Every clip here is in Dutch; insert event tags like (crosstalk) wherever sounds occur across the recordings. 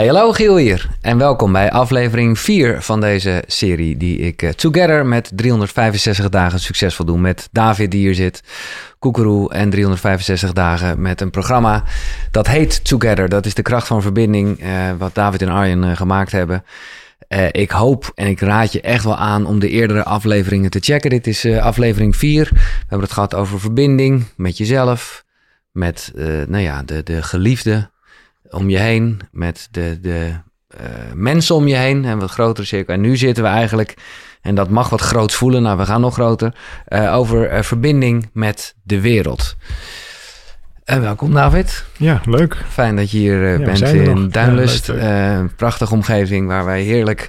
Hey, hallo Giel hier en welkom bij aflevering 4 van deze serie die ik uh, together met 365 dagen succesvol doe met David die hier zit, Koekeroe en 365 dagen met een programma dat heet Together. Dat is de kracht van verbinding uh, wat David en Arjen uh, gemaakt hebben. ik hoop en ik raad je echt wel aan om de eerdere afleveringen te checken. Dit is aflevering 4. We hebben het gehad over verbinding met jezelf, met nou ja, de, de geliefde om je heen, met de, de uh, mensen om je heen en wat grotere cirkel. En nu zitten we eigenlijk, en dat mag wat groots voelen, nou we gaan nog groter, uh, over uh, verbinding met de wereld. En welkom David. Ja, leuk. Fijn dat je hier ja, bent in Duinlust. Ja, een prachtige omgeving waar wij heerlijk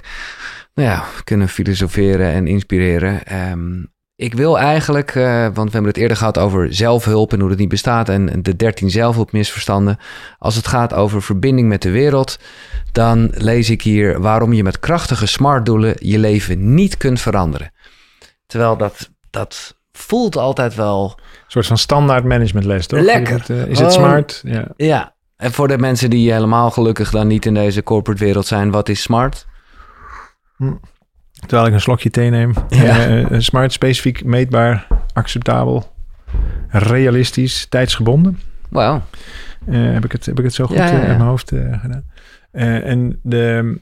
nou ja, kunnen filosoferen en inspireren. Um, ik wil eigenlijk, uh, want we hebben het eerder gehad over zelfhulp en hoe dat niet bestaat en de 13 zelfhulpmisverstanden. Als het gaat over verbinding met de wereld, dan lees ik hier waarom je met krachtige smartdoelen je leven niet kunt veranderen. Terwijl dat, dat voelt altijd wel. Een soort van standaard managementles, toch? Lekker. Is het, uh, is het smart? Ja. ja. En voor de mensen die helemaal gelukkig dan niet in deze corporate wereld zijn, wat is smart? Hm. Terwijl ik een slokje thee neem. Ja. Uh, smart, specifiek, meetbaar, acceptabel, realistisch, tijdsgebonden. Wauw. Uh, heb, ik het, heb ik het zo goed ja, ja, in mijn hoofd gedaan? en de,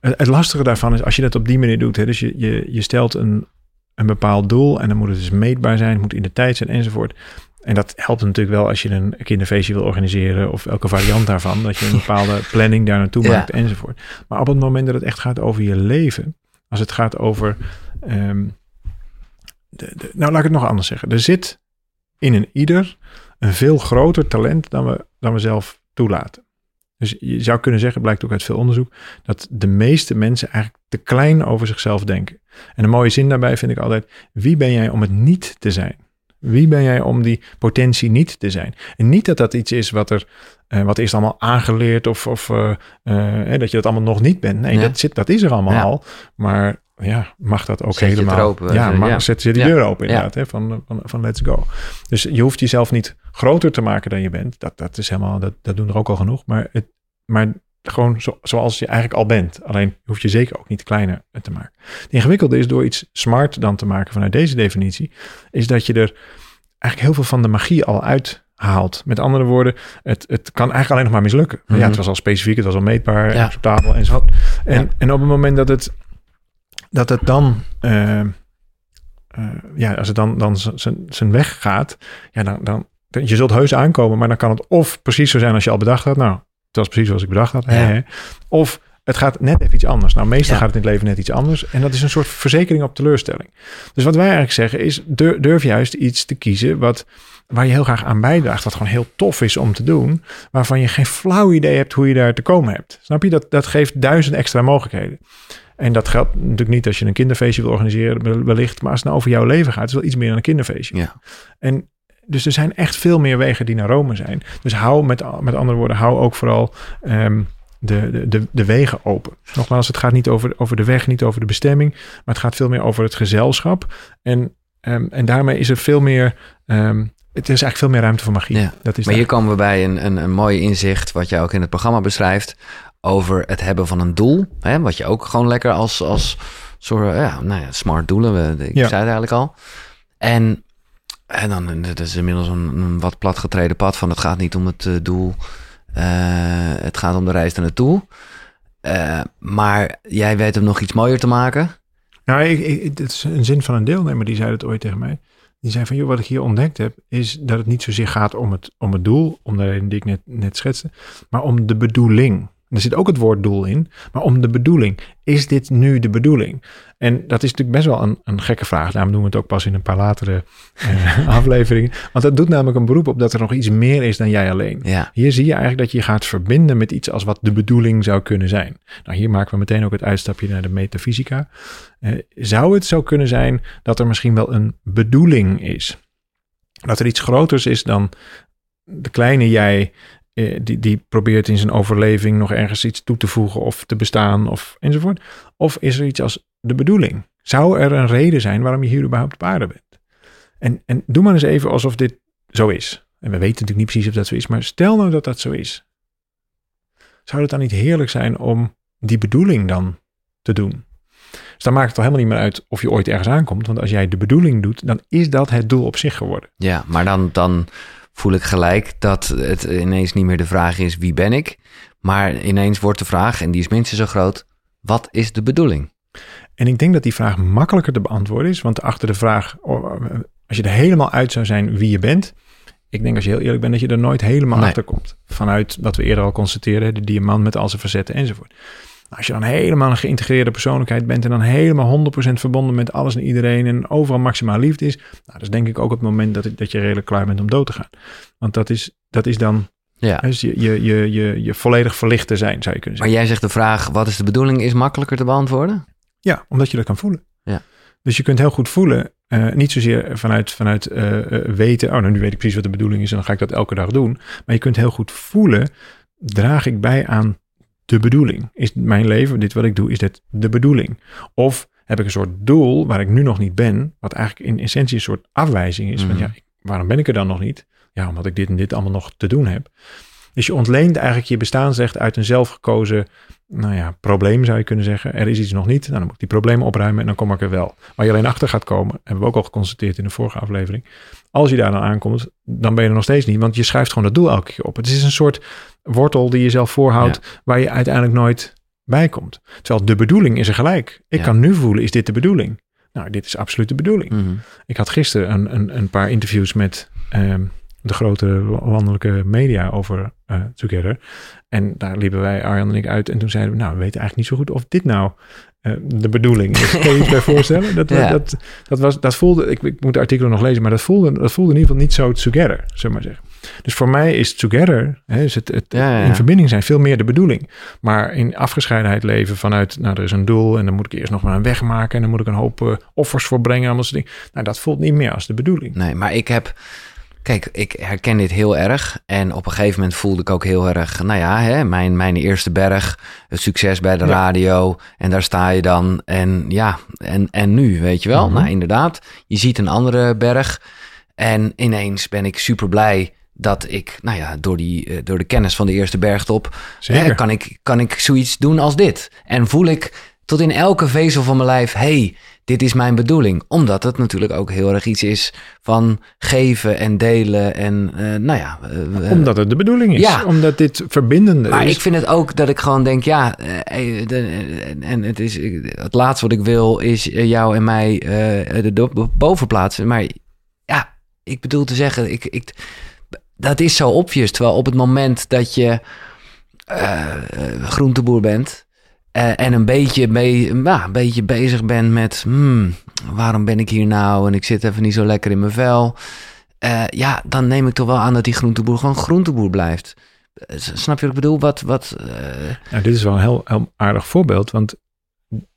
het lastige daarvan is als je dat op die manier doet. Hè, dus je, je, je stelt een, een bepaald doel en dan moet het dus meetbaar zijn, het moet in de tijd zijn enzovoort. En dat helpt natuurlijk wel als je een kinderfeestje wil organiseren of elke variant daarvan, dat je een (laughs) bepaalde planning daar naartoe maakt enzovoort. Maar op het moment dat het echt gaat over je leven, als het gaat over, um, de, de, nou laat ik het nog anders zeggen, er zit in een ieder een veel groter talent dan we, dan we zelf toelaten. Dus je zou kunnen zeggen, blijkt ook uit veel onderzoek, dat de meeste mensen eigenlijk te klein over zichzelf denken. En een mooie zin daarbij vind ik altijd, wie ben jij om het niet te zijn? Wie ben jij om die potentie niet te zijn? En niet dat dat iets is wat er uh, wat eerst allemaal aangeleerd of, of uh, uh, dat je dat allemaal nog niet bent. Nee, ja. dat, zit, dat is er allemaal ja. al. Maar ja, mag dat ook zet helemaal. Open, ja, mag, ja, zet de deur open inderdaad, hè, van, van, van let's go. Dus je hoeft jezelf niet groter te maken dan je bent. Dat, dat is helemaal, dat, dat doen er ook al genoeg. Maar, het, maar gewoon zo, zoals je eigenlijk al bent. Alleen hoef je zeker ook niet kleiner te maken. Het ingewikkelde is door iets smart dan te maken vanuit deze definitie, is dat je er eigenlijk heel veel van de magie al uithaalt. Met andere woorden, het, het kan eigenlijk alleen nog maar mislukken. Mm -hmm. Ja, het was al specifiek, het was al meetbaar, ja. acceptabel en zo. En, ja. en op het moment dat het, dat het dan... Uh, uh, ja, als het dan, dan zijn weg gaat, ja, dan, dan, je zult heus aankomen, maar dan kan het of precies zo zijn als je al bedacht had. Nou, het was precies zoals ik bedacht had. Ja. Of het gaat net even iets anders. Nou, meestal ja. gaat het in het leven net iets anders. En dat is een soort verzekering op teleurstelling. Dus wat wij eigenlijk zeggen is, durf, durf juist iets te kiezen wat, waar je heel graag aan bijdraagt. Wat gewoon heel tof is om te doen. Waarvan je geen flauw idee hebt hoe je daar te komen hebt. Snap je? Dat, dat geeft duizend extra mogelijkheden. En dat geldt natuurlijk niet als je een kinderfeestje wil organiseren, wellicht. Maar als het nou over jouw leven gaat, is wel iets meer dan een kinderfeestje. Ja. En dus er zijn echt veel meer wegen die naar Rome zijn. Dus hou met, met andere woorden, hou ook vooral um, de, de, de wegen open. Nogmaals, het gaat niet over, over de weg, niet over de bestemming, maar het gaat veel meer over het gezelschap. En, um, en daarmee is er veel meer. Um, het is eigenlijk veel meer ruimte voor magie. Ja, dat is maar hier komen we bij een, een, een mooi inzicht, wat jij ook in het programma beschrijft, over het hebben van een doel. Hè, wat je ook gewoon lekker als, als soort ja, nou ja, smart doelen, ik ja. zei het eigenlijk al. En en dan, dat is inmiddels een, wat platgetreden pad van het gaat niet om het uh, doel, uh, het gaat om de reis er naartoe. Uh, maar jij weet hem nog iets mooier te maken. Nou, ik, het is een zin van een deelnemer, die zei het ooit tegen mij. Die zei van, joh, wat ik hier ontdekt heb, is dat het niet zozeer gaat om het, om het doel, om de reden die ik net, net schetste, maar om de bedoeling. Er zit ook het woord doel in, maar om de bedoeling. Is dit nu de bedoeling? En dat is natuurlijk best wel een, een gekke vraag. Daarom doen we het ook pas in een paar latere uh, (laughs) afleveringen. Want dat doet namelijk een beroep op dat er nog iets meer is dan jij alleen. Ja. Hier zie je eigenlijk dat je gaat verbinden met iets als wat de bedoeling zou kunnen zijn. Nou, hier maken we meteen ook het uitstapje naar de metafysica. Uh, zou het zo kunnen zijn dat er misschien wel een bedoeling is? Dat er iets groters is dan de kleine jij die, die probeert in zijn overleving nog ergens iets toe te voegen of te bestaan of enzovoort? Of is er iets als de bedoeling? Zou er een reden zijn waarom je hier überhaupt op aarde bent? En, en doe maar eens even alsof dit zo is. En we weten natuurlijk niet precies of dat zo is, maar stel nou dat dat zo is. zou het dan niet heerlijk zijn om die bedoeling dan te doen? Dus dan maakt het toch helemaal niet meer uit of je ooit ergens aankomt. Want als jij de bedoeling doet, dan is dat het doel op zich geworden. Ja, maar dan, dan voel ik gelijk dat het ineens niet meer de vraag is wie ben ik. Maar ineens wordt de vraag, en die is minstens zo groot, wat is de bedoeling? En ik denk dat die vraag makkelijker te beantwoorden is. Want achter de vraag, oh, als je er helemaal uit zou zijn wie je bent. Ik denk als je heel eerlijk bent dat je er nooit helemaal achter komt. Vanuit wat we eerder al constateerden, de diamant met al zijn facetten enzovoort. Als je dan helemaal een geïntegreerde persoonlijkheid bent en dan helemaal 100% verbonden met alles en iedereen en overal maximaal liefde is, nou, dat is denk ik ook het moment dat, dat je redelijk klaar bent om dood te gaan. Want dat is, dat is dan ja. Dus je, je, je, je, je volledig verlicht te zijn, zou je kunnen zeggen. Maar jij zegt de vraag, wat is de bedoeling, is makkelijker te beantwoorden? Ja, omdat je dat kan voelen. Ja. Dus je kunt heel goed voelen, uh, niet zozeer vanuit, vanuit uh, weten, oh, nou nu weet ik precies wat de bedoeling is en dan ga ik dat elke dag doen. Maar je kunt heel goed voelen, draag ik bij aan de bedoeling? Is mijn leven, dit wat ik doe, is dit de bedoeling? Of heb ik een soort doel waar ik nu nog niet ben, wat eigenlijk in essentie een soort afwijzing is. Mm Van ja, waarom ben ik er dan nog niet? Ja, omdat ik dit en dit allemaal nog te doen heb. Dus je ontleent eigenlijk je bestaansrecht uit een zelfgekozen nou ja, probleem zou je kunnen zeggen. Er is iets nog niet. Nou, dan moet ik die problemen opruimen en dan kom ik er wel. Waar je alleen achter gaat komen, hebben we ook al geconstateerd in de vorige aflevering. Als je daar dan aankomt, dan ben je er nog steeds niet, want je schrijft gewoon dat doel elke keer op. Het is een soort wortel die je zelf voorhoudt, waar je uiteindelijk nooit bij komt. Terwijl de bedoeling is er gelijk. Ik kan nu voelen, is dit de bedoeling? Nou, dit is absoluut de bedoeling. Mhm. Ik had gisteren een, een, een paar interviews met ehm, de grote landelijke media over uh, Together. En daar liepen wij, Arjan en ik, uit. En toen zeiden we, nou, we weten eigenlijk niet zo goed of dit nou uh, de bedoeling is. Kun je je bij (laughs) voorstellen? Dat, dat, dat, was, dat voelde, ik, ik moet de artikelen nog lezen, maar dat voelde, dat voelde in ieder geval niet zo Together, zullen maar zeggen. Dus voor mij is Together, hè, is het, het in verbinding zijn, veel meer de bedoeling. Maar in afgescheidenheid leven vanuit, nou, er is een doel en dan moet ik eerst nog maar een weg maken en dan moet ik een hoop uh, offers voor brengen. Allemaal soort dingen. Nou, dat voelt niet meer als de bedoeling. Nee, maar ik heb Kijk, ik herken dit heel erg. En op een gegeven moment voelde ik ook heel erg, nou ja, hè, mijn, mijn eerste berg, het succes bij de radio. En daar sta je dan. En ja, en, en nu, weet je wel. Mhm. Nou, inderdaad, je ziet een andere berg. En ineens ben ik super blij dat ik, nou ja, door, die, eh, door de kennis van de eerste bergtop, hè, kan, ik, kan ik zoiets doen als dit. En voel ik tot in elke vezel van mijn lijf, hey, dit is mijn bedoeling. Omdat het natuurlijk ook heel erg iets is van geven en delen. En uh, nou ja. Uh, omdat het de bedoeling is. Ja. Omdat dit verbindende maar is. ik vind het ook dat ik gewoon denk, ja. de, en het, is, het laatste wat ik wil is jou en mij de boven plaatsen. Maar ja, ik bedoel te zeggen, ik, ik, dat is zo obvious. Terwijl op het moment dat je groenteboer bent uh, en een beetje, mee, nou, een beetje bezig ben met... Hmm, waarom ben ik hier nou? En ik zit even niet zo lekker in mijn vel. Uh, ja, dan neem ik toch wel aan dat die groenteboer gewoon groenteboer blijft. Uh, snap je wat ik bedoel? Wat, wat, nou, dit is wel een heel, heel aardig voorbeeld. Want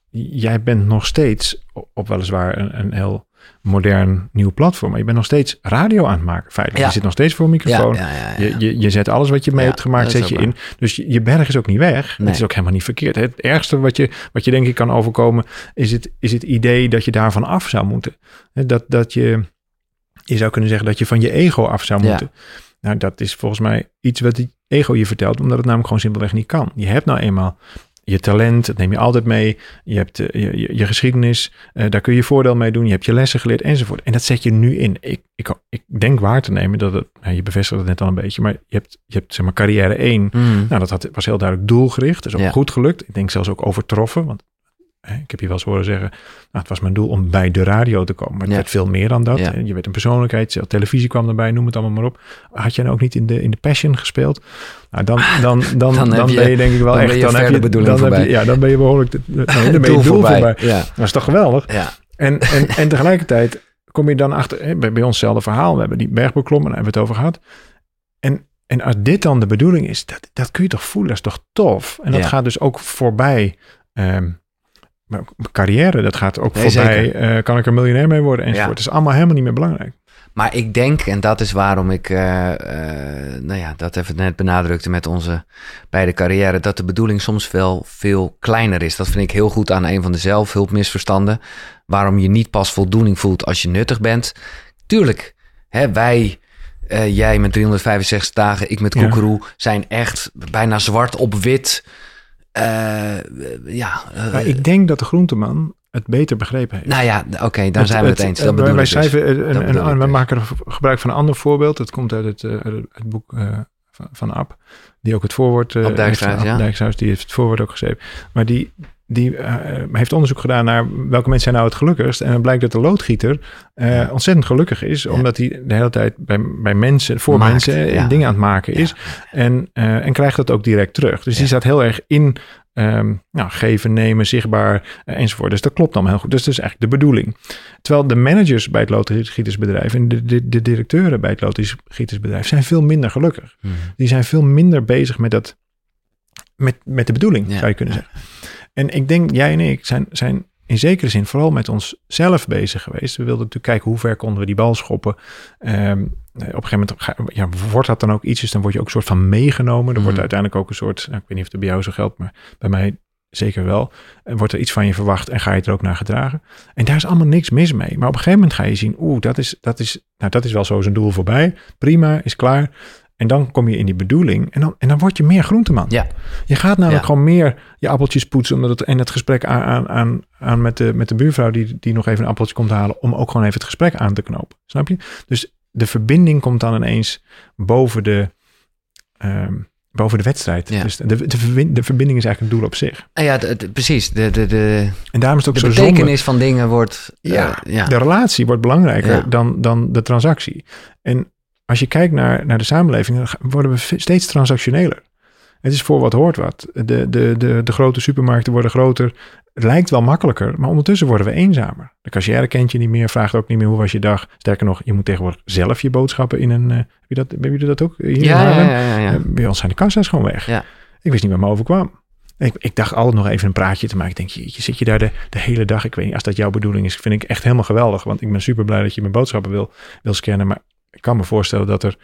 jij bent nog steeds op weliswaar een, een heel modern nieuw platform. Maar je bent nog steeds radio aan het maken. Feitelijk. Je zit nog steeds voor een microfoon. je, je, je zet alles wat je mee hebt gemaakt, zet je in. Dus je, je, berg is ook niet weg. Het is ook helemaal niet verkeerd. Het ergste wat je, wat je denk ik kan overkomen, is het, is het idee dat je daarvan af zou moeten. Dat, dat je, je zou kunnen zeggen dat je van je ego af zou moeten. Nou, dat is volgens mij iets wat die ego je vertelt, omdat het namelijk gewoon simpelweg niet kan. Je hebt nou eenmaal je talent, dat neem je altijd mee. Je hebt eh, je, je, je, geschiedenis, uh, daar kun je voordeel mee doen. Je hebt je lessen geleerd enzovoort. En dat zet je nu in. Ik, ik, ik denk waar te nemen dat het, nou, je bevestigt het net al een beetje, maar je hebt, je hebt zeg maar carrière 1. Mm. Nou, dat had, was heel duidelijk doelgericht. Dat is ook goed gelukt. Ik denk zelfs ook overtroffen, want ik heb je wel eens horen zeggen, nou, het was mijn doel om bij de radio te komen. Maar het werd veel meer dan dat. Je werd een persoonlijkheid, televisie kwam erbij, noem het allemaal maar op. Had je dan ook niet in de, in de Passion gespeeld? Nou, dan, dan, dan, dan, dan ben je denk ik wel echt... Dan, heb je, dan, heb je, ja, dan ben je behoorlijk... nou, dan ben je doel voorbij. Ja. Dat is toch geweldig? Ja. En, en, (laughs) en tegelijkertijd kom je dan achter... Bij, bij ons hetzelfde verhaal. We hebben die berg beklommen, daar hebben we het over gehad. En, en als dit dan de bedoeling is, dat, dat kun je toch voelen, dat is toch tof? En dat gaat dus ook voorbij... Um, maar carrière, dat gaat ook voorbij. Uh, kan ik er miljonair mee worden enzovoort. Ja. Het is allemaal helemaal niet meer belangrijk. Maar ik denk, en dat is waarom ik, uh, uh, nou ja, dat even net benadrukte met onze beide carrière, dat de bedoeling soms wel veel kleiner is. Dat vind ik heel goed aan een van de zelfhulpmisverstanden. Waarom je niet pas voldoening voelt als je nuttig bent. Tuurlijk, hè, wij eh, jij met 365 dagen, ik met Ja. Koekeroe, zijn echt bijna zwart op wit. Eh, ja, eh, Maar ik denk dat de groenteman het beter begrepen heeft. nou ja, oké, dan zijn we het, eens. Dat eh, wij ik dus. schrijven, eh, een, een, we dus. maken gebruik van een ander voorbeeld. Dat komt uit het, eh, uit het, boek eh, van, van Ab, die ook het voorwoord eh, Ab Dijkshuis, ja. Dijkshuis, die heeft het voorwoord ook geschreven. Maar die, die eh, heeft onderzoek gedaan naar welke mensen zijn nou het gelukkigst. En dan blijkt dat de loodgieter eh, ontzettend gelukkig is, Ja. omdat hij de hele tijd bij, bij mensen, voor Maakt, mensen eh, ja. dingen aan het maken is. Ja. En, eh, en krijgt dat ook direct terug. Dus die staat heel erg in ehm, nou, geven, nemen, zichtbaar eh, enzovoort. Dus dat klopt allemaal heel goed. Dus dat is eigenlijk de bedoeling. Terwijl de managers bij het loodgietersbedrijf en de, de, de directeuren bij het loodgietersbedrijf zijn veel minder gelukkig. Mhm. Die zijn veel minder bezig met, dat, met, met de bedoeling, zou je kunnen zeggen. En ik denk, jij en ik zijn, zijn in zekere zin vooral met onszelf bezig geweest. We wilden natuurlijk kijken hoe ver konden we die bal schoppen. Ehm, op een gegeven moment ga- ja, wordt dat dan ook iets, dus dan word je ook een soort van meegenomen. Er wordt Mhm. uiteindelijk ook een soort, nou, ik weet niet of het bij jou zo geldt, maar bij mij zeker wel. En wordt er iets van je verwacht en ga je er ook naar gedragen. En daar is allemaal niks mis mee. Maar op een gegeven moment ga je zien, oeh, dat is, dat is, nou, dat is wel zo zijn doel voorbij. Prima, is klaar. En dan kom je in die bedoeling en dan, en dan word je meer groenteman. Ja. Je gaat namelijk Ja. gewoon meer je appeltjes poetsen. Omdat het, en het gesprek aan, aan, aan, aan met, de, met de buurvrouw die, die nog even een appeltje komt halen. Om ook gewoon even het gesprek aan te knopen. Snap je? Dus de verbinding komt dan ineens boven de, ehm, boven de wedstrijd. Ja. Dus de, de, verbinding, de verbinding is eigenlijk een doel op zich. Nou ja, de- de- precies. De, de, de, En daarom is het ook de zo zonde. betekenis van dingen wordt... eh, Ja, ja. De relatie wordt belangrijker Ja. dan, dan de transactie. En als je kijkt naar, naar de samenleving, dan worden we steeds transactioneler. Het is voor wat hoort wat. De, de, de, de grote supermarkten worden groter. Het lijkt wel makkelijker, maar ondertussen worden we eenzamer. De cashier kent je niet meer, vraagt ook niet meer hoe was je dag. Sterker nog, je moet tegenwoordig zelf je boodschappen in een... eh, heb, je dat, hebben jullie dat ook hier ja, ja, ja, ja. Eh, bij ons zijn de kassa's gewoon weg. Ik wist niet wat me overkwam. Ik, ik dacht altijd nog even een praatje te maken. Ik denk, jeetje, zit je daar de, de hele dag? Ik weet niet, als dat jouw bedoeling is, vind ik echt helemaal geweldig. Want ik ben super blij dat je mijn boodschappen wil, wil scannen. Maar ik kan me voorstellen dat er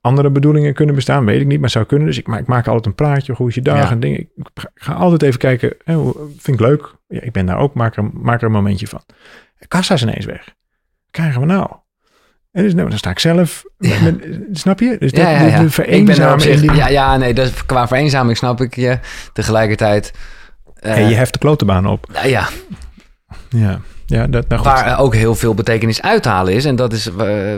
andere bedoelingen kunnen bestaan. Weet ik niet, maar zou kunnen. Dus ik, maar ik maak altijd een praatje. Hoe is je dag? Ja. En dingen. Ik ga- altijd even kijken. Hè, vind ik leuk. Ja, ik ben daar ook. Maak er, maak er een momentje van. Kassa is ineens weg. Wat krijgen we nou? En dus, nou, dan sta ik zelf. met- snap je? Dus dat, ja, de, de Ik ben er zich, die- ja, ja, nee, dat, is- qua vereenzaming snap ik je. Tegelijkertijd... eh, en je heft de klotenbaan op. ja, Ja, ja dat, nou goed. waar eh, ook heel veel betekenis uit te halen is. En dat is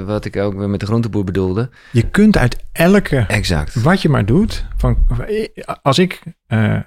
wat ik ook weer met de groenteboer bedoelde. Je kunt uit elke, Exact. wat je maar doet, van, als ik eh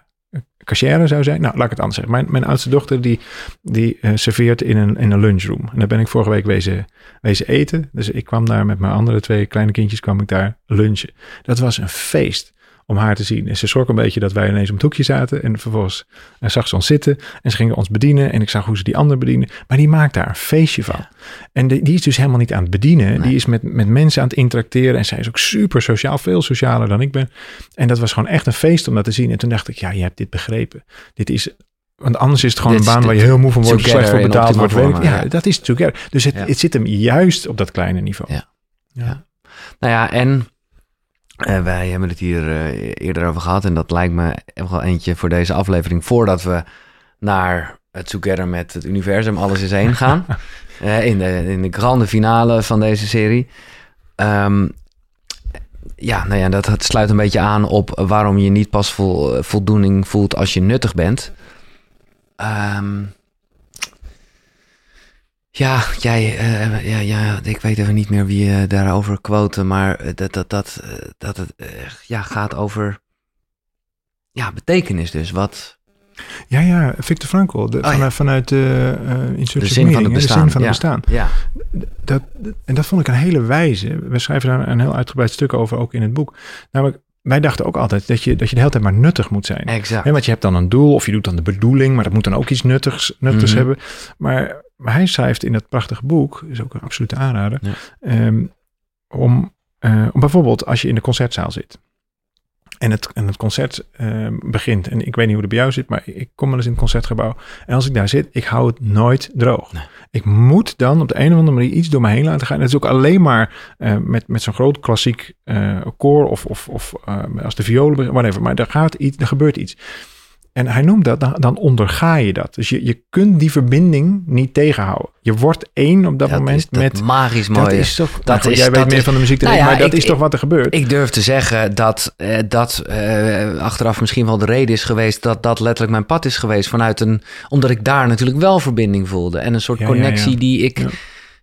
cashier zou zijn, nou laat ik het anders zeggen. Mijn, mijn oudste dochter die, die eh, serveert in een, in een lunchroom. En daar ben ik vorige week wezen, wezen eten. Dus ik kwam daar met mijn andere twee kleine kindjes, kwam ik daar lunchen. Dat was een feest om haar te zien. En ze schrok een beetje dat wij ineens om het hoekje zaten. En vervolgens eh, zag ze ons zitten en ze gingen ons bedienen. En ik zag hoe ze die ander bedienen. Maar die maakt daar een feestje van. Ja. En die, die is dus helemaal niet aan het bedienen. Nee. Die is met, met mensen aan het interacteren. En zij is ook super sociaal, veel socialer dan ik ben. En dat was gewoon echt een feest om dat te zien. En toen dacht ik, ja, je hebt dit begrepen. Dit is... Want anders is het gewoon Dit een baan waar je heel moe van wordt, slecht voor betaald wordt. ja, ja. dat is together. Dus het, Ja. het zit hem juist op dat kleine niveau. Ja. ja. Nou ja, en eh, wij hebben het hier eh, eerder over gehad. En dat lijkt me wel eentje voor deze aflevering. Voordat we naar het Together met het universum alles is heen gaan. (laughs) Eh, in, de, in de grande finale van deze serie. Ehm, ja, nou ja, dat, dat sluit een beetje aan op waarom je niet pas vol, voldoening voelt als je nuttig bent. Ehm, ja, jij, eh, ja, ja, ik weet even niet meer wie je daarover quote, maar eh, dat, dat, dat, eh, dat het eh, ja, gaat over ja, betekenis dus. Wat, Ja, ja, Victor Frankl, de, ja. vanuit, vanuit de De zin van het de bestaan, zin van ja. het bestaan. ja, Dat, en dat vond ik een hele wijze. We schrijven daar een heel uitgebreid stuk over, ook in het boek. Namelijk, wij dachten ook altijd dat je, dat je de hele tijd maar nuttig moet zijn. exact. Want je hebt dan een doel of je doet dan de bedoeling, maar dat moet dan ook iets nuttigs, nuttigs Mhm. hebben. Maar, maar hij schrijft in dat prachtige boek, is ook een absolute aanrader, Ja. ehm, om, eh, om bijvoorbeeld als je in de concertzaal zit. En het, en het concert ehm, begint. En ik weet niet hoe het bij jou zit, maar ik kom wel eens in het concertgebouw. En als ik daar zit, ik hou het nooit droog. Nee. Ik moet dan op de een of andere manier iets door me heen laten gaan. En dat is ook alleen maar eh, met, met zo'n groot klassiek eh koor of, of, of als de violen, whatever. Maar er gaat iets, er gebeurt iets. En hij noemt dat, dan, dan onderga je dat. Dus je, je kunt die verbinding niet tegenhouden. Je wordt één op dat, moment is dat met... magisch mooi. Dat is toch... Dat nou goed, is- jij weet meer van de muziek dan Nou ik, ja, maar dat ik- is toch wat er gebeurt? Ik durf te zeggen dat eh, dat eh, achteraf misschien wel de reden is geweest dat dat letterlijk mijn pad is geweest. Vanuit een, omdat ik daar natuurlijk wel verbinding voelde. En een soort Ja, connectie ja. die ik.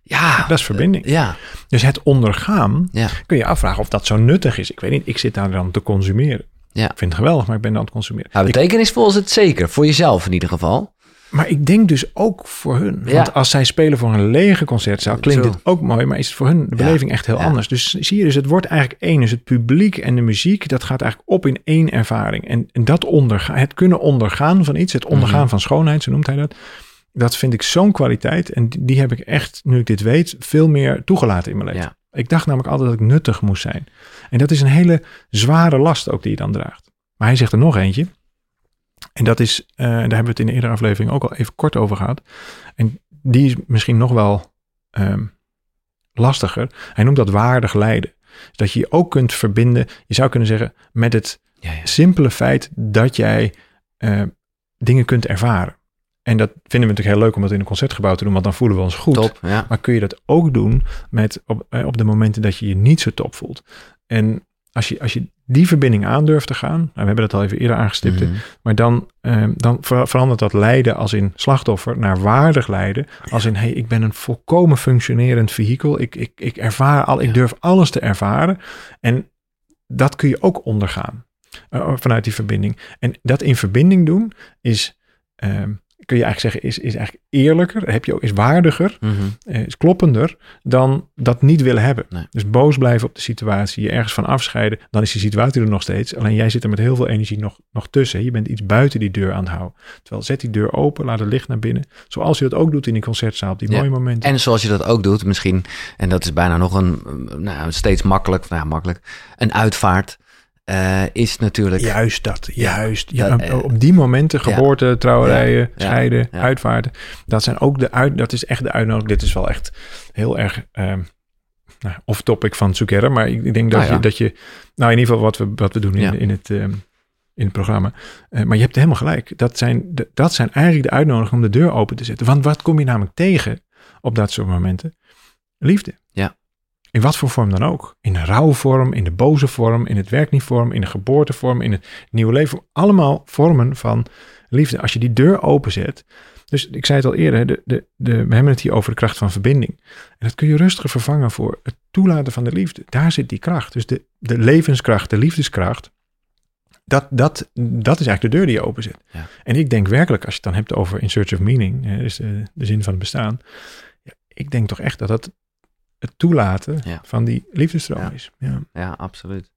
Ja. Dat is verbinding. ja, Dus het ondergaan, kun je afvragen of dat zo nuttig is. Ik weet niet, ik zit daar dan te consumeren. Ja. Ik vind het geweldig, maar ik ben dan aan het consumeren. ja. Ik- Betekenisvol is het zeker. Voor jezelf in ieder geval. maar ik denk dus ook voor hun. Ja. Want als zij spelen voor een lege concertzaal, klinkt Zo. het ook mooi, maar is het voor hun de Ja. beleving echt heel Ja. anders. Dus zie je, dus het wordt eigenlijk één. Dus het publiek en de muziek, dat gaat eigenlijk op in één ervaring. En, en dat ondergaan, het kunnen ondergaan van iets, het ondergaan Mhm. van schoonheid, zo noemt hij dat. Dat vind ik zo'n kwaliteit. En die, die heb ik echt, nu ik dit weet, veel meer toegelaten in mijn leven. Ik dacht namelijk altijd dat ik nuttig moest zijn. En dat is een hele zware last ook die je dan draagt. Maar hij zegt er nog eentje. En dat is, eh, daar hebben we het in de eerdere aflevering ook al even kort over gehad. En die is misschien nog wel ehm, lastiger. Hij noemt dat waardig lijden. Dat je je ook kunt verbinden, je zou kunnen zeggen, met het Ja, ja. simpele feit dat jij eh, dingen kunt ervaren. En dat vinden we natuurlijk heel leuk om dat in een concertgebouw te doen, want dan voelen we ons goed. Top. Ja. Maar kun je dat ook doen met op, eh, op de momenten dat je je niet zo top voelt. En als je, als je die verbinding aandurft te gaan, nou, we hebben dat al even eerder aangestipt, Mhm. maar dan, eh, dan ver- verandert dat lijden als in slachtoffer naar waardig lijden. Als in, hey, ik ben een volkomen functionerend vehikel. Ik, ik, ik ervaar al, ik durf alles te ervaren. En dat kun je ook ondergaan eh, vanuit die verbinding. En dat in verbinding doen is, ehm, kun je eigenlijk zeggen, is, is eigenlijk eerlijker. Heb je ook, is waardiger, Mhm. eh, is kloppender dan dat niet willen hebben. Nee. Dus boos blijven op de situatie, je ergens van afscheiden, dan is die situatie er nog steeds. Alleen jij zit er met heel veel energie nog, nog tussen. Je bent iets buiten die deur aan het houden. Terwijl zet die deur open, laat het licht naar binnen. Zoals je dat ook doet in die concertzaal, op die Ja. mooie momenten. En zoals je dat ook doet, misschien, en dat is bijna nog een, nou, steeds makkelijk, nou ja, makkelijk, een uitvaart eh, is natuurlijk. Juist dat, juist. Ja, dat, op- eh, op die momenten, geboorte, trouwerijen, Ja, ja, scheiden, uitvaarten. Dat zijn ook de uit, dat is echt de uitnodiging. Dit is wel echt heel erg ehm nou, off topic van Zucchero, maar ik, denk dat, ja. je, dat je, nou in ieder geval wat we, wat we doen in, in het ehm, in het programma. Eh, maar je hebt helemaal gelijk. Dat zijn, de, dat zijn eigenlijk de uitnodigingen om de deur open te zetten. Want wat kom je namelijk tegen op dat soort momenten? Liefde. In wat voor vorm dan ook. In de rouwvorm, in de boze vorm, in het werk niet vorm, in de geboortevorm, in het nieuwe leven. Allemaal vormen van liefde. Als je die deur openzet. Dus ik zei het al eerder, de, de, de, we hebben het hier over de kracht van verbinding. En dat kun je rustig vervangen voor het toelaten van de liefde. Daar zit die kracht. Dus de, de levenskracht, de liefdeskracht. Dat, dat, dat is eigenlijk de deur die je openzet. Ja. En ik denk werkelijk, als je het dan hebt over in search of meaning, hè, dus de, de zin van het bestaan. Ja, ik denk toch echt dat dat het toelaten Ja. van die liefdestroom Ja. is. Ja. Ja, absoluut.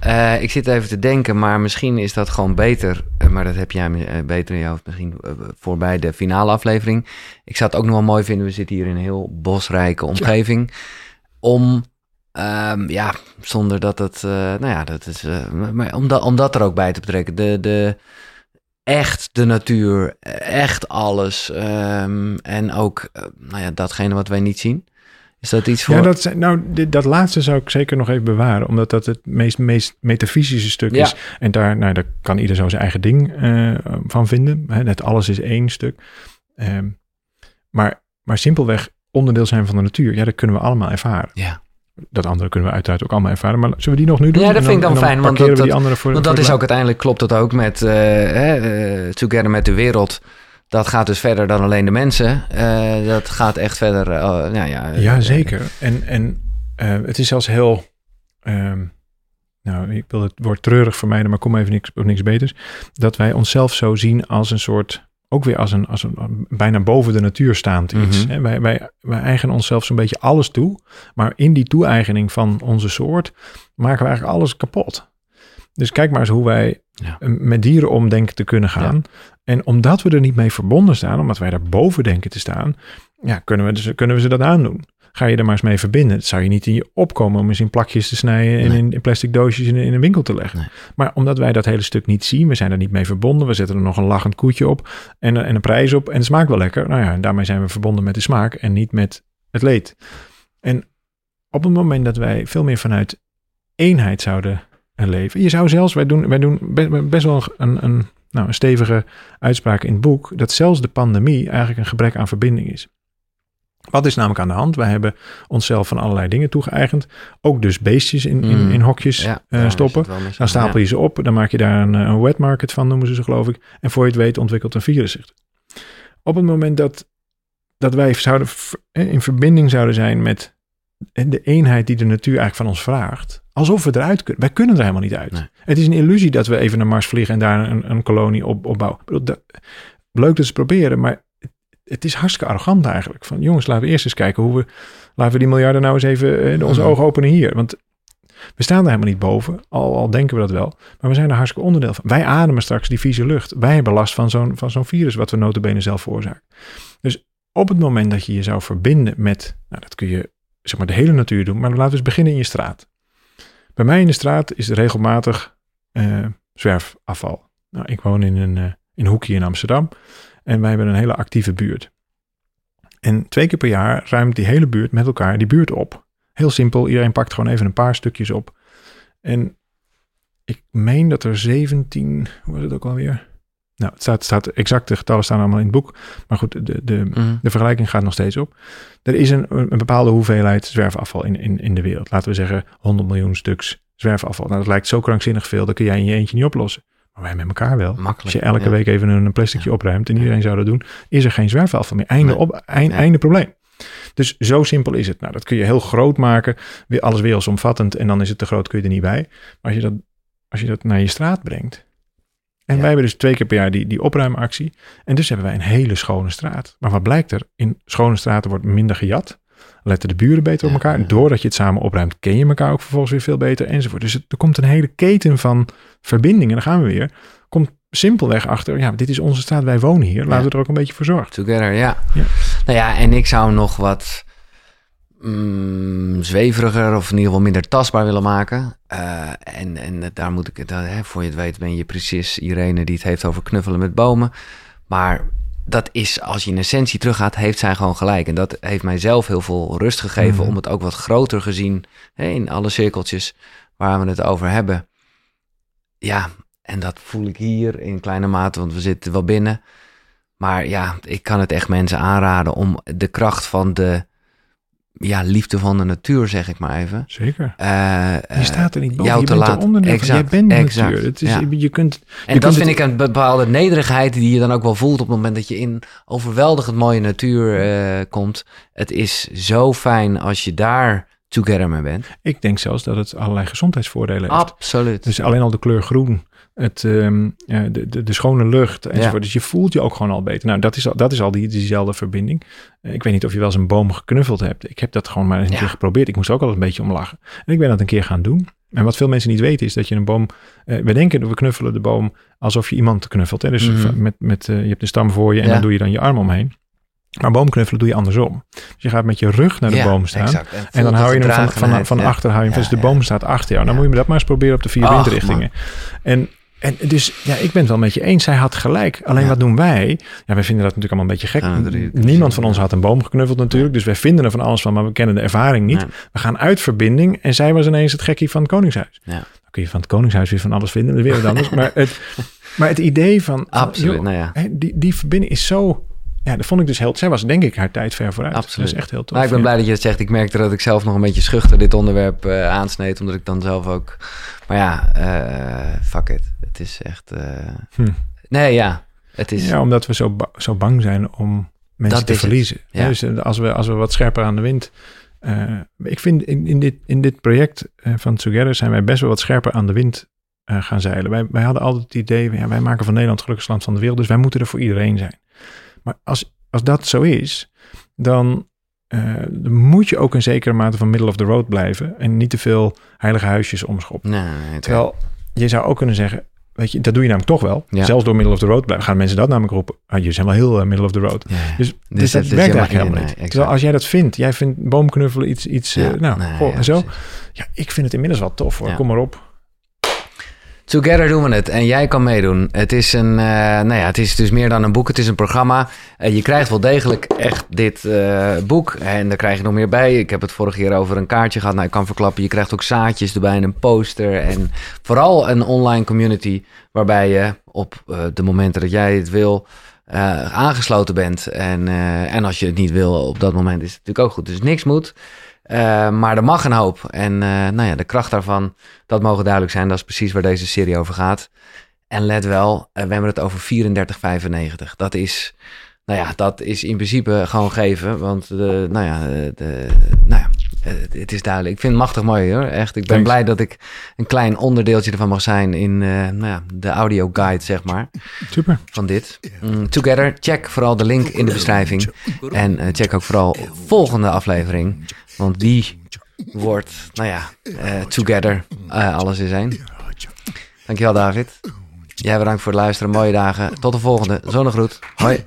Eh, ik zit even te denken, maar misschien is dat gewoon beter. eh, Maar dat heb jij eh, beter in je hoofd misschien voorbij de finale aflevering. Ik zou het ook nog wel mooi vinden. We zitten hier in een heel bosrijke omgeving. Om, ehm, ja, zonder dat het, nou ja, dat is, maar om, dat, om dat er ook bij te betrekken. De, de, echt de natuur, echt alles. ehm, en ook, nou ja, datgene wat wij niet zien. Is dat iets voor... Ja, dat, nou, dit, dat laatste zou ik zeker nog even bewaren, omdat dat het meest, meest metafysische stuk Ja. is. En daar, nou, daar kan ieder zo zijn eigen ding eh, van vinden. Hè, net alles is één stuk. Ehm, maar, maar simpelweg onderdeel zijn van de natuur, ja, dat kunnen we allemaal ervaren. ja. Dat andere kunnen we uiteraard ook allemaal ervaren. Maar zullen we die nog nu doen? Ja, dat vind ik dan fijn, want dat- voor, Want is ook uiteindelijk, klopt dat ook met eh, eh, Together met de Wereld. Dat gaat dus verder dan alleen de mensen. Eh, dat gaat echt verder. eh, nou ja, Ja, eh, zeker. En, en het is zelfs heel... ehm, nou, ik wil het woord treurig vermijden, maar kom even niks, op niks beters. Dat wij onszelf zo zien als een soort... Ook weer als een, als een bijna boven de natuur staand iets. Hè. Wij, wij, wij eigenen onszelf zo'n beetje alles toe. Maar in die toe-eigening van onze soort maken we eigenlijk alles kapot. Dus kijk maar eens hoe wij Ja. met dieren om denken te kunnen gaan. En omdat we er niet mee verbonden staan, omdat wij daar boven denken te staan, ja, kunnen, we dus, kunnen we ze dat aandoen. Ga je er maar eens mee verbinden. Het zou je niet in je opkomen om eens in plakjes te snijden en Nee. in, in plastic doosjes in, in een winkel te leggen. Nee. Maar omdat wij dat hele stuk niet zien, we zijn er niet mee verbonden, we zetten er nog een lachend koetje op en, en een prijs op en het smaakt wel lekker. Nou ja, en daarmee zijn we verbonden met de smaak en niet met het leed. En op het moment dat wij veel meer vanuit eenheid zouden leven. Je zou zelfs, wij doen, wij doen be- best wel een, een nou, een stevige uitspraak in het boek dat zelfs de pandemie eigenlijk een gebrek aan verbinding is. Wat is namelijk aan de hand? Wij hebben onszelf van allerlei dingen toegeëigend. Ook dus beestjes in, in, Mm. in hokjes Ja, eh, stoppen. Dan stapel je ze op, dan maak je daar een, eh, een wet market van, noemen ze ze geloof ik. En voor je het weet ontwikkelt een virus zich. Op het moment dat, dat wij zouden, eh, in verbinding zouden zijn met de eenheid die de natuur eigenlijk van ons vraagt. Alsof we eruit kunnen. Wij kunnen er helemaal niet uit. Nee. Het is een illusie dat we even naar Mars vliegen en daar een, een kolonie op, opbouwen. Ik bedoel, dat- leuk dat ze het proberen, maar het, is hartstikke arrogant eigenlijk. Van jongens, laten we eerst eens kijken hoe we, laten we die miljarden nou eens even eh, onze Mhm. ogen openen hier. Want we staan er helemaal niet boven, al, al denken we dat wel. Maar we zijn er hartstikke onderdeel van. Wij ademen straks die vieze lucht. Wij hebben last van zo'n, van zo'n virus wat we notabene zelf veroorzaken. Dus op het moment dat je je zou verbinden met, nou dat kun je zeg maar de hele natuur doen, maar laten we eens beginnen in je straat. Bij mij in de straat is er regelmatig eh, zwerfafval. Nou, ik woon in een, eh, in een hoekje in Amsterdam en wij hebben een hele actieve buurt. En twee keer per jaar ruimt die hele buurt met elkaar die buurt op. Heel simpel, iedereen pakt gewoon even een paar stukjes op. En ik meen dat er 17, hoe was het ook alweer? Nou, het staat, staat exact, de getallen staan allemaal in het boek. Maar goed, de, de, Mhm. de vergelijking gaat nog steeds op. Er is een, een bepaalde hoeveelheid zwerfafval in, in, in de wereld. Laten we zeggen 100 miljoen stuks zwerfafval. Nou, dat lijkt zo krankzinnig veel, dat kun jij in je eentje niet oplossen. Maar wij met elkaar wel. Als Makkelijk. je elke ja. week even een plasticje opruimt en iedereen zou dat doen, is er geen zwerfafval meer. Einde, Nee. op, eind, Nee. einde probleem. Dus zo simpel is het. Nou, dat kun je heel groot maken, weer alles wereldomvattend en dan is het te groot, kun je er niet bij. Maar als je dat, als je dat naar je straat brengt. En Ja. wij hebben dus twee keer per jaar die, die opruimactie. En dus hebben wij een hele schone straat. Maar wat blijkt er? In schone straten wordt minder gejat. Letten de buren beter op elkaar. ja. Doordat je het samen opruimt, ken je elkaar ook vervolgens weer veel beter enzovoort. Dus het, er komt een hele keten van verbindingen. Dan gaan we weer. Komt simpelweg achter. Ja, dit is onze straat. Wij wonen hier. Laten we er ook een beetje voor zorgen. Together, ja. Ja. Nou ja, en ik zou nog wat mm, zweveriger of in ieder geval minder tastbaar willen maken. Eh, en, en daar moet ik het, hè, voor je het weet ben je precies Irene die het heeft over knuffelen met bomen. Maar dat is, als je in essentie teruggaat, heeft zij gewoon gelijk. En dat heeft mij zelf heel veel rust gegeven Mhm. om het ook wat groter gezien hè, in alle cirkeltjes waar we het over hebben. Ja, en dat voel ik hier in kleine mate, want we zitten wel binnen. Maar ja, ik kan het echt mensen aanraden om de kracht van de ja, liefde van de natuur, zeg ik maar even. Zeker. eh, Je eh, staat er niet boven. jou je te bent. Jij Exact, bent de exact, natuur. Het is, ja. Je kunt... En je dat vind het- ik een bepaalde nederigheid die je dan ook wel voelt op het moment dat je in overweldigend mooie natuur eh, komt. Het is zo fijn als je daar together mee bent. Ik denk zelfs dat het allerlei gezondheidsvoordelen heeft. Absoluut. Dus alleen al de kleur groen, het, ehm, de, de, de schone lucht enzovoort. Ja. Dus je voelt je ook gewoon al beter. Nou, dat is al, dat is al die, diezelfde verbinding. Eh, ik weet niet of je wel eens een boom geknuffeld hebt. Ik heb dat gewoon maar eens een Ja. keer geprobeerd. Ik moest ook al een beetje om lachen. En ik ben dat een keer gaan doen. En wat veel mensen niet weten is dat je een boom... eh, we denken dat we knuffelen de boom alsof je iemand knuffelt. Hè? Dus Mhm. met, met, eh, je hebt de stam voor je en Ja. dan doe je dan je arm omheen. Maar boomknuffelen doe je andersom. Dus je gaat met je rug naar de Ja, boom staan. exact. En dan hou je hem van, van, van ja. achter, hou je hem Ja, vast. De boom staat achter jou. Dan Ja. moet je dat maar eens proberen op de vier windrichtingen. En, en dus, ja, ik ben het wel met je eens. Zij had gelijk. Alleen Ja. wat doen wij? Ja, wij vinden dat natuurlijk allemaal een beetje gek. Hier- Niemand van ons had een boom geknuffeld natuurlijk. Dus wij vinden er van alles van, maar we kennen de ervaring niet. We gaan uit verbinding. En zij was ineens het gekkie van het Koningshuis. Ja. Dan kun je van het Koningshuis weer van alles vinden. Dat is weer wat anders. maar, het, (laughs) maar het idee van... Absoluut, joh, nou die, die verbinding is zo... Ja, dat vond ik dus heel... Zij was denk ik haar tijd ver vooruit. Absoluut. Dat is echt heel tof. Maar ik ben ja. blij dat je het zegt. Ik merkte dat ik zelf nog een beetje schuchter dit onderwerp eh, aansneed. Omdat ik dan zelf ook... Maar ja, eh, fuck it. Het is echt... Hm. Nee, ja. Het is... Ja, omdat we zo, ba- zo bang zijn om mensen Dat te verliezen. ja. Dus als we, als we wat scherper aan de wind... ik vind in, in, dit, in dit project van Together zijn wij best wel wat scherper aan de wind gaan zeilen. Wij, wij hadden altijd het idee, ja, wij maken van Nederland het gelukkigste land van de wereld, dus wij moeten er voor iedereen zijn. Maar als, als dat zo is, dan, eh, moet je ook een zekere mate van middle of the road blijven en niet te veel heilige huisjes omschoppen. Nee, Terwijl je zou ook kunnen zeggen, weet je, dat doe je namelijk toch wel. Ja. Zelfs door middle of the road blijven. Gaan mensen dat namelijk roepen. Ah, jullie zijn wel heel eh, middle of the road. Ja, ja. Dus, Dus dus dat werkt eigenlijk helemaal nee, niet. nee. Terwijl als jij dat vindt, jij vindt boomknuffelen iets, iets eh, nou, goh, ja, en zo. precies. Ja, ik vind het inmiddels wel tof hoor. Kom maar op. Together doen we het en jij kan meedoen. Het is, een, uh, nou ja, het is dus meer dan een boek, het is een programma. Uh, je krijgt wel degelijk echt dit uh, boek en daar krijg je nog meer bij. Ik heb het vorige keer over een kaartje gehad. Nou, ik kan verklappen, je krijgt ook zaadjes erbij en een poster. En vooral een online community waarbij je op de momenten dat jij het wil... aangesloten bent. En, en als je het niet wil op dat moment is het natuurlijk ook goed. Dus niks moet. Uh, maar er mag een hoop. En uh, nou ja, de kracht daarvan, dat mogen duidelijk zijn. Dat is precies waar deze serie over gaat. En let wel, uh, we hebben het over 34,95. Dat is, nou ja, dat is in principe gewoon geven. Want de, nou ja, de, nou ja, het is duidelijk. Ik vind het machtig mooi hoor. Echt. Ik ben Thanks. blij dat ik een klein onderdeeltje ervan mag zijn in nou ja, de audio guide, zeg maar. Super. Van dit. Mm, together. Check vooral de link in de beschrijving. En check ook vooral volgende aflevering. Want die wordt, nou ja, uh, together, uh, alles is één. Dankjewel David. Jij bedankt voor het luisteren. Mooie dagen. Tot de volgende. Zonnegroet. Hoi.